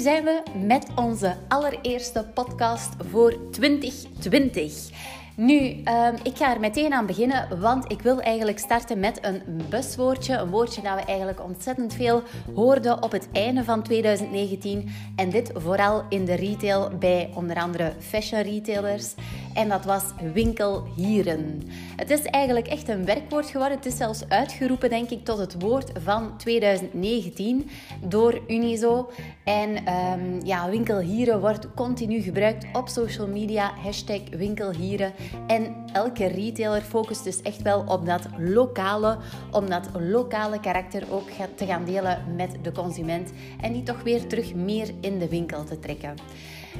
zijn we met onze allereerste podcast voor 2020. Nu, ehm, ik ga er meteen aan beginnen, want ik wil eigenlijk starten met een buswoordje. Een woordje dat we eigenlijk ontzettend veel hoorden op het einde van 2019. En dit vooral in de retail bij onder andere fashion retailers. En dat was winkelhieren. Het is eigenlijk echt een werkwoord geworden. Het is zelfs uitgeroepen, denk ik, tot het woord van 2019 door Unizo. En um, ja, winkelhieren wordt continu gebruikt op social media. Hashtag winkelhieren. En elke retailer focust dus echt wel op dat lokale, om dat lokale karakter ook te gaan delen met de consument. En die toch weer terug meer in de winkel te trekken.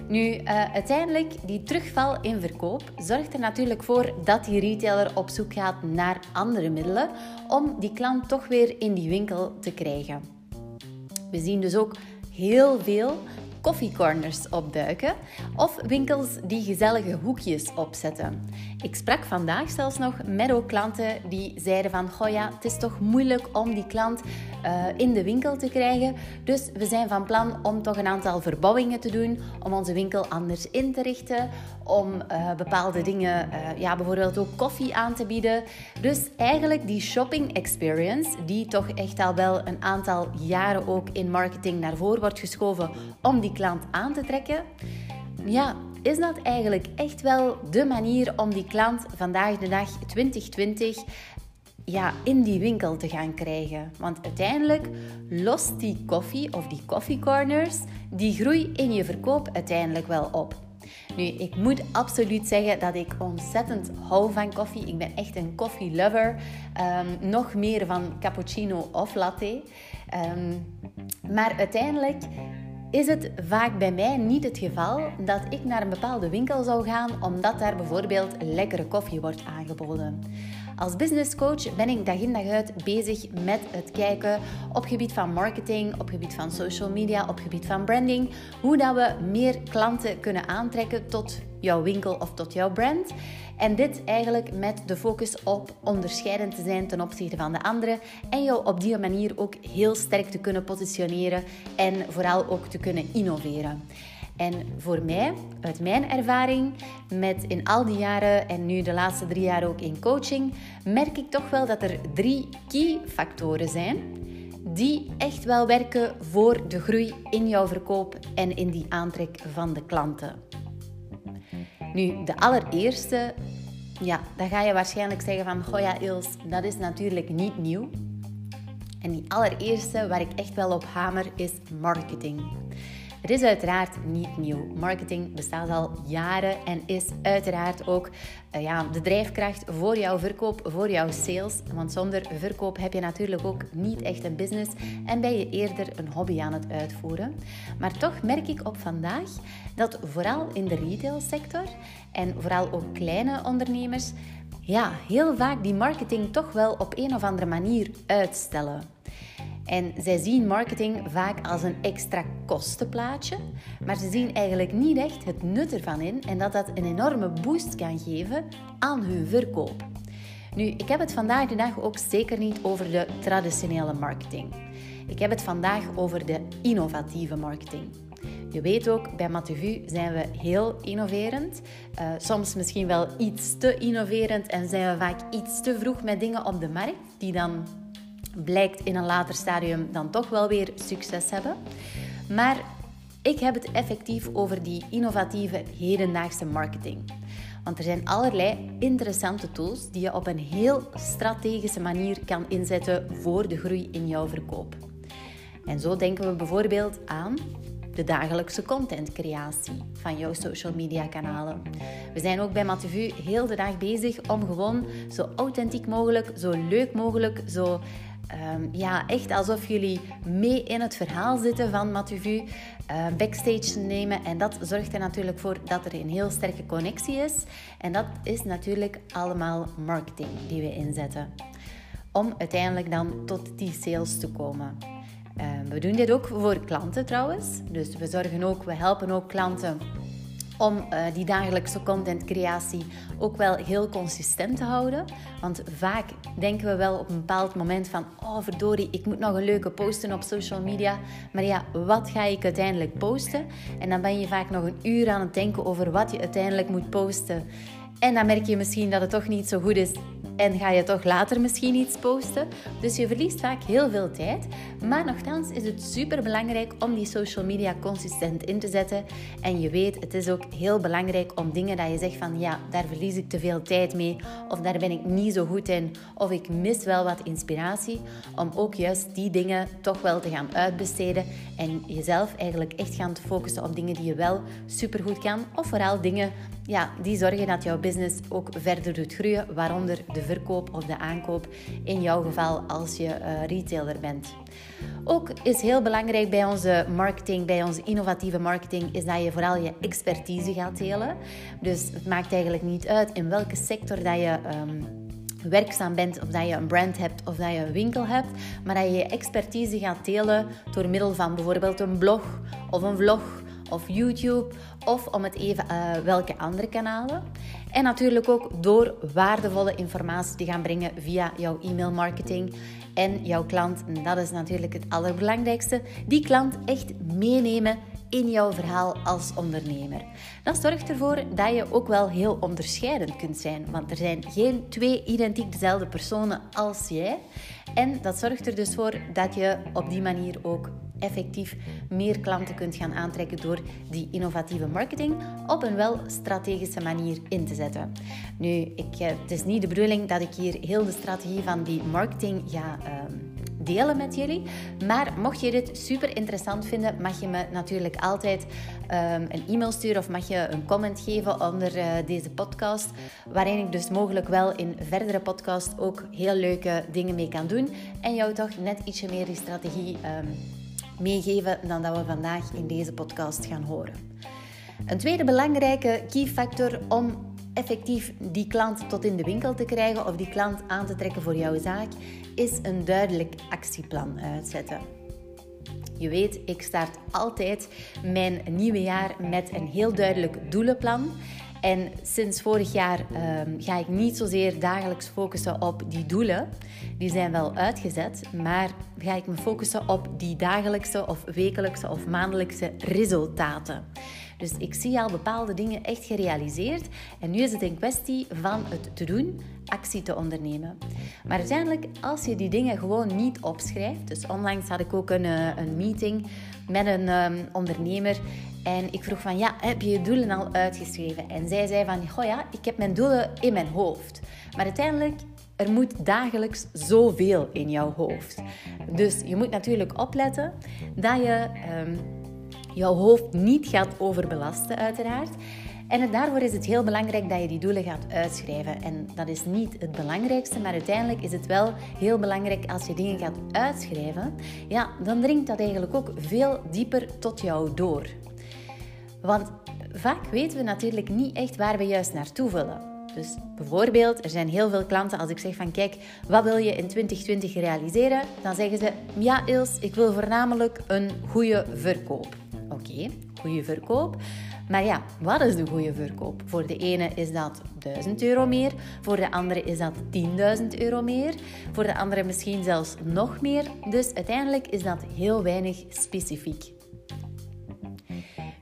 Nu, uh, uiteindelijk, die terugval in verkoop zorgt er natuurlijk voor dat die retailer op zoek gaat naar andere middelen om die klant toch weer in die winkel te krijgen. We zien dus ook heel veel koffiecorners opduiken of winkels die gezellige hoekjes opzetten. Ik sprak vandaag zelfs nog met ook klanten die zeiden van goh ja, het is toch moeilijk om die klant uh, in de winkel te krijgen. Dus we zijn van plan om toch een aantal verbouwingen te doen, om onze winkel anders in te richten, om uh, bepaalde dingen, uh, ja bijvoorbeeld ook koffie aan te bieden. Dus eigenlijk die shopping experience, die toch echt al wel een aantal jaren ook in marketing naar voren wordt geschoven om die klant aan te trekken. Ja, is dat eigenlijk echt wel de manier om die klant vandaag de dag 2020 ja, in die winkel te gaan krijgen. Want uiteindelijk lost die koffie of die koffiecorners die groei in je verkoop uiteindelijk wel op. Nu, ik moet absoluut zeggen dat ik ontzettend hou van koffie. Ik ben echt een koffielover. Um, nog meer van cappuccino of latte. Um, maar uiteindelijk is het vaak bij mij niet het geval dat ik naar een bepaalde winkel zou gaan omdat daar bijvoorbeeld lekkere koffie wordt aangeboden. Als business coach ben ik dag in dag uit bezig met het kijken op gebied van marketing, op gebied van social media, op gebied van branding, hoe dat we meer klanten kunnen aantrekken tot jouw winkel of tot jouw brand. En dit eigenlijk met de focus op onderscheidend te zijn ten opzichte van de anderen en jou op die manier ook heel sterk te kunnen positioneren en vooral ook te kunnen innoveren. En voor mij, uit mijn ervaring, met in al die jaren en nu de laatste drie jaar ook in coaching, merk ik toch wel dat er drie key factoren zijn die echt wel werken voor de groei in jouw verkoop en in die aantrek van de klanten. Nu, de allereerste, ja, dan ga je waarschijnlijk zeggen van, goh ja Ils, dat is natuurlijk niet nieuw. En die allereerste waar ik echt wel op hamer is marketing. Het is uiteraard niet nieuw. Marketing bestaat al jaren en is uiteraard ook uh, ja, de drijfkracht voor jouw verkoop, voor jouw sales. Want zonder verkoop heb je natuurlijk ook niet echt een business en ben je eerder een hobby aan het uitvoeren. Maar toch merk ik op vandaag dat vooral in de retailsector en vooral ook kleine ondernemers ja, heel vaak die marketing toch wel op een of andere manier uitstellen. En zij zien marketing vaak als een extra kostenplaatje, maar ze zien eigenlijk niet echt het nut ervan in en dat dat een enorme boost kan geven aan hun verkoop. Nu, ik heb het vandaag de dag ook zeker niet over de traditionele marketing. Ik heb het vandaag over de innovatieve marketing. Je weet ook, bij Matuvu zijn we heel innoverend. Uh, soms misschien wel iets te innoverend en zijn we vaak iets te vroeg met dingen op de markt die dan blijkt in een later stadium dan toch wel weer succes hebben. Maar ik heb het effectief over die innovatieve hedendaagse marketing. Want er zijn allerlei interessante tools die je op een heel strategische manier kan inzetten voor de groei in jouw verkoop. En zo denken we bijvoorbeeld aan de dagelijkse contentcreatie van jouw social media kanalen. We zijn ook bij Matevu heel de dag bezig om gewoon zo authentiek mogelijk, zo leuk mogelijk, zo Ehm, ja, echt alsof jullie mee in het verhaal zitten van Matuvu, uh, backstage nemen. En dat zorgt er natuurlijk voor dat er een heel sterke connectie is. En dat is natuurlijk allemaal marketing die we inzetten. Om uiteindelijk dan tot die sales te komen. Ehm, we doen dit ook voor klanten trouwens. Dus we zorgen ook, we helpen ook klanten om uh, die dagelijkse contentcreatie ook wel heel consistent te houden. Want vaak denken we wel op een bepaald moment van... Oh verdorie, ik moet nog een leuke posten op social media. Maar ja, wat ga ik uiteindelijk posten? En dan ben je vaak nog een uur aan het denken over wat je uiteindelijk moet posten. En dan merk je misschien dat het toch niet zo goed is en ga je toch later misschien iets posten. Dus je verliest vaak heel veel tijd. Maar nogthans is het super belangrijk om die social media consistent in te zetten. En je weet, het is ook heel belangrijk om dingen dat je zegt van ja, daar verlies ik te veel tijd mee. Of daar ben ik niet zo goed in. Of ik mis wel wat inspiratie. Om ook juist die dingen toch wel te gaan uitbesteden. En jezelf eigenlijk echt gaan te focussen op dingen die je wel super goed kan. Of vooral dingen ja, die zorgen dat jouw business ook verder doet groeien, waaronder de verkoop of de aankoop in jouw geval als je uh, retailer bent. Ook is heel belangrijk bij onze marketing, bij onze innovatieve marketing, is dat je vooral je expertise gaat delen. Dus het maakt eigenlijk niet uit in welke sector dat je um, werkzaam bent, of dat je een brand hebt of dat je een winkel hebt, maar dat je je expertise gaat delen door middel van bijvoorbeeld een blog of een vlog of YouTube of om het even uh, welke andere kanalen. En natuurlijk ook door waardevolle informatie te gaan brengen via jouw e-mailmarketing en jouw klant. En dat is natuurlijk het allerbelangrijkste. Die klant echt meenemen in jouw verhaal als ondernemer. Dat zorgt ervoor dat je ook wel heel onderscheidend kunt zijn, want er zijn geen twee identiek dezelfde personen als jij. En dat zorgt er dus voor dat je op die manier ook effectief meer klanten kunt gaan aantrekken door die innovatieve marketing op een wel strategische manier in te zetten. Nu, ik, eh, het is niet de bedoeling dat ik hier heel de strategie van die marketing ga ehm, delen met jullie. Maar mocht je dit super interessant vinden, mag je me natuurlijk altijd ehm, een e-mail sturen of mag je een comment geven onder uh, deze podcast, waarin ik dus mogelijk wel in verdere podcasts ook heel leuke dingen mee kan doen en jou toch net ietsje meer die strategie um, meegeven dan dat we vandaag in deze podcast gaan horen. Een tweede belangrijke key factor om effectief die klant tot in de winkel te krijgen of die klant aan te trekken voor jouw zaak, is een duidelijk actieplan uitzetten. Je weet, ik start altijd mijn nieuwe jaar met een heel duidelijk doelenplan. En sinds vorig jaar um, ga ik niet zozeer dagelijks focussen op die doelen. Die zijn wel uitgezet, maar ga ik me focussen op die dagelijkse of wekelijkse of maandelijkse resultaten. Dus ik zie al bepaalde dingen echt gerealiseerd. En nu is het een kwestie van het te doen, actie te ondernemen. Maar uiteindelijk, als je die dingen gewoon niet opschrijft. Dus onlangs had ik ook een, eh, een meeting met een um, ondernemer. En ik vroeg van, ja, heb je je doelen al uitgeschreven? En zij zei van, goh ja, ik heb mijn doelen in mijn hoofd. Maar uiteindelijk, er moet dagelijks zoveel in jouw hoofd. Dus je moet natuurlijk opletten dat je um, jouw hoofd niet gaat overbelasten, uiteraard. En daarvoor is het heel belangrijk dat je die doelen gaat uitschrijven. En dat is niet het belangrijkste, maar uiteindelijk is het wel heel belangrijk als je dingen gaat uitschrijven. Ja, dan dringt dat eigenlijk ook veel dieper tot jou door. Want vaak weten we natuurlijk niet echt waar we juist naartoe willen. Dus bijvoorbeeld, er zijn heel veel klanten als ik zeg van kijk, wat wil je in 2020 realiseren? Dan zeggen ze, ja Ils, ik wil voornamelijk een goede verkoop. Oké, goede verkoop. Maar ja, wat is de goede verkoop? Voor de ene is dat 1000 euro meer, voor de andere is dat 10.000 euro meer, voor de andere misschien zelfs nog meer. Dus uiteindelijk is dat heel weinig specifiek.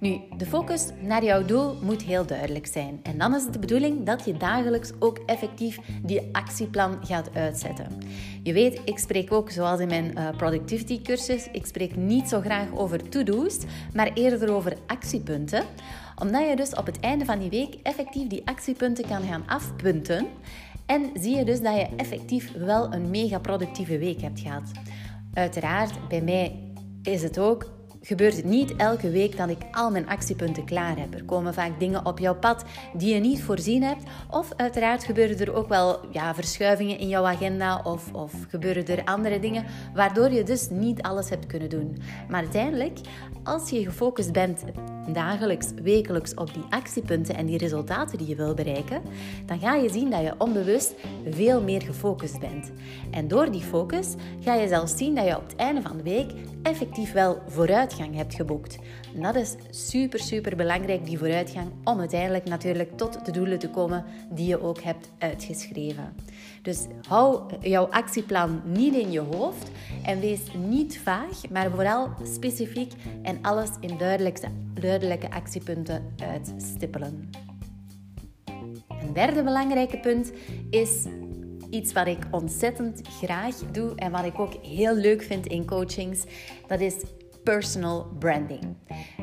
Nu, de focus naar jouw doel moet heel duidelijk zijn. En dan is het de bedoeling dat je dagelijks ook effectief die actieplan gaat uitzetten. Je weet, ik spreek ook, zoals in mijn uh, productivity cursus, ik spreek niet zo graag over to-do's, maar eerder over actiepunten omdat je dus op het einde van die week effectief die actiepunten kan gaan afpunten. En zie je dus dat je effectief wel een mega productieve week hebt gehad. Uiteraard, bij mij is het ook gebeurt het niet elke week dat ik al mijn actiepunten klaar heb. Er komen vaak dingen op jouw pad die je niet voorzien hebt. Of uiteraard gebeuren er ook wel ja, verschuivingen in jouw agenda of, of gebeuren er andere dingen waardoor je dus niet alles hebt kunnen doen. Maar uiteindelijk, als je gefocust bent dagelijks, wekelijks op die actiepunten en die resultaten die je wil bereiken, dan ga je zien dat je onbewust veel meer gefocust bent. En door die focus ga je zelfs zien dat je op het einde van de week effectief wel vooruit hebt geboekt. Dat is super, super belangrijk, die vooruitgang, om uiteindelijk natuurlijk tot de doelen te komen die je ook hebt uitgeschreven. Dus hou jouw actieplan niet in je hoofd en wees niet vaag, maar vooral specifiek en alles in duidelijke, duidelijke actiepunten uitstippelen. Een derde belangrijke punt is iets wat ik ontzettend graag doe en wat ik ook heel leuk vind in coachings. Dat is personal branding.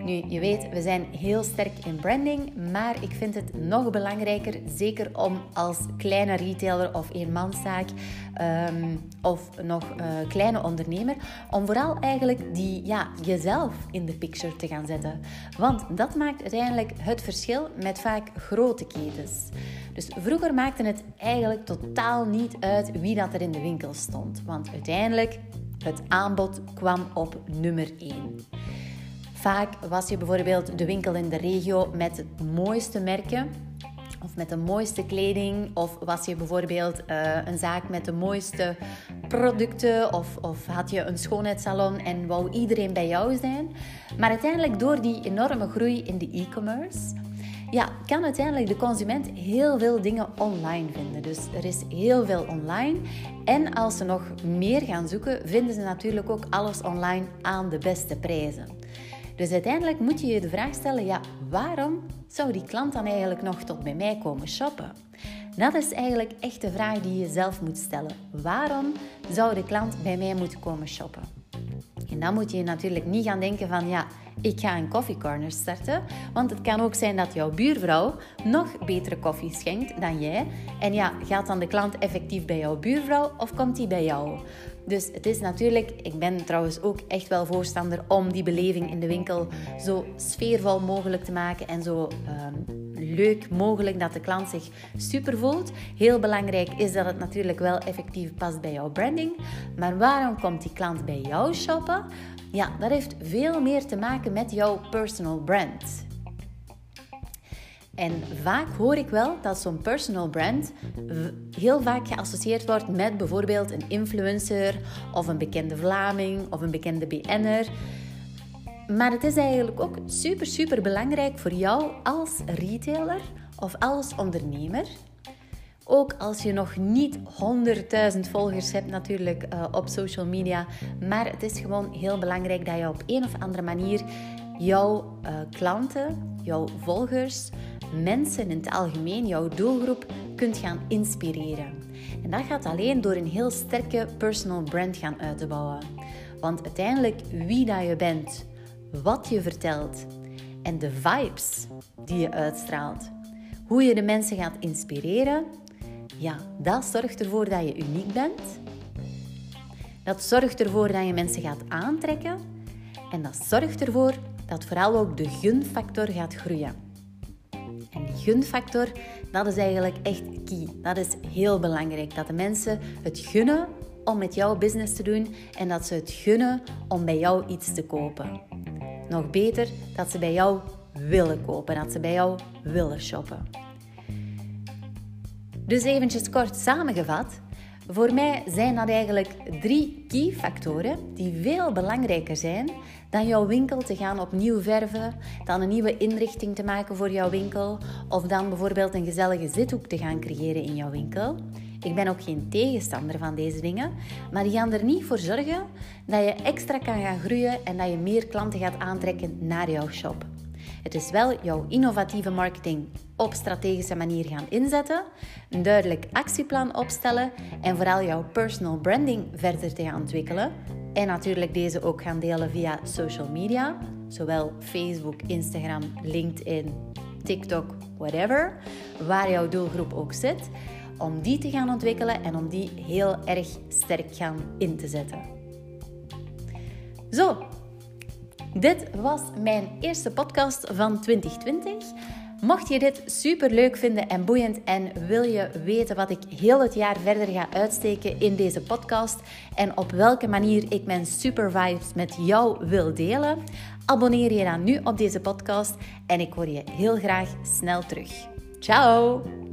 Nu, je weet, we zijn heel sterk in branding, maar ik vind het nog belangrijker, zeker om als kleine retailer of eenmanszaak um, of nog uh, kleine ondernemer, om vooral eigenlijk die, ja, jezelf in de picture te gaan zetten. Want dat maakt uiteindelijk het verschil met vaak grote ketens. Dus vroeger maakte het eigenlijk totaal niet uit wie dat er in de winkel stond. Want uiteindelijk het aanbod kwam op nummer 1. Vaak was je bijvoorbeeld de winkel in de regio met het mooiste merken of met de mooiste kleding, of was je bijvoorbeeld uh, een zaak met de mooiste producten, of, of had je een schoonheidssalon en wou iedereen bij jou zijn. Maar uiteindelijk, door die enorme groei in de e-commerce, ja, kan uiteindelijk de consument heel veel dingen online vinden. Dus er is heel veel online. En als ze nog meer gaan zoeken, vinden ze natuurlijk ook alles online aan de beste prijzen. Dus uiteindelijk moet je je de vraag stellen: ja, waarom zou die klant dan eigenlijk nog tot bij mij komen shoppen? Dat is eigenlijk echt de vraag die je zelf moet stellen. Waarom zou de klant bij mij moeten komen shoppen? En dan moet je natuurlijk niet gaan denken van ja, ik ga een koffiecorner starten. Want het kan ook zijn dat jouw buurvrouw nog betere koffie schenkt dan jij. En ja, gaat dan de klant effectief bij jouw buurvrouw of komt die bij jou? Dus het is natuurlijk, ik ben trouwens ook echt wel voorstander om die beleving in de winkel zo sfeervol mogelijk te maken en zo ehm, leuk mogelijk dat de klant zich super voelt. Heel belangrijk is dat het natuurlijk wel effectief past bij jouw branding. Maar waarom komt die klant bij jou shoppen? Ja, dat heeft veel meer te maken met jouw personal brand. En vaak hoor ik wel dat zo'n personal brand heel vaak geassocieerd wordt met bijvoorbeeld een influencer of een bekende Vlaming of een bekende BN'er. Maar het is eigenlijk ook super, super belangrijk voor jou als retailer of als ondernemer. Ook als je nog niet 100.000 volgers hebt natuurlijk uh, op social media. Maar het is gewoon heel belangrijk dat je op een of andere manier jouw uh, klanten, jouw volgers, mensen in het algemeen, jouw doelgroep kunt gaan inspireren. En dat gaat alleen door een heel sterke personal brand gaan uit te bouwen. Want uiteindelijk wie dat je bent, wat je vertelt en de vibes die je uitstraalt, hoe je de mensen gaat inspireren, ja, dat zorgt ervoor dat je uniek bent. Dat zorgt ervoor dat je mensen gaat aantrekken. En dat zorgt ervoor dat vooral ook de gunfactor gaat groeien. En die gunfactor, dat is eigenlijk echt key. Dat is heel belangrijk. Dat de mensen het gunnen om met jouw business te doen en dat ze het gunnen om bij jou iets te kopen. Nog beter, dat ze bij jou willen kopen, dat ze bij jou willen shoppen. Dus eventjes kort samengevat. Voor mij zijn dat eigenlijk drie key factoren die veel belangrijker zijn dan jouw winkel te gaan opnieuw verven, dan een nieuwe inrichting te maken voor jouw winkel of dan bijvoorbeeld een gezellige zithoek te gaan creëren in jouw winkel. Ik ben ook geen tegenstander van deze dingen, maar die gaan er niet voor zorgen dat je extra kan gaan groeien en dat je meer klanten gaat aantrekken naar jouw shop. Het is wel jouw innovatieve marketing op strategische manier gaan inzetten, een duidelijk actieplan opstellen en vooral jouw personal branding verder te gaan ontwikkelen. En natuurlijk deze ook gaan delen via social media, zowel Facebook, Instagram, LinkedIn, TikTok, whatever, waar jouw doelgroep ook zit, om die te gaan ontwikkelen en om die heel erg sterk gaan in te zetten. Zo, dit was mijn eerste podcast van 2020. Mocht je dit super leuk vinden en boeiend en wil je weten wat ik heel het jaar verder ga uitsteken in deze podcast en op welke manier ik mijn super vibes met jou wil delen, abonneer je dan nu op deze podcast en ik hoor je heel graag snel terug. Ciao!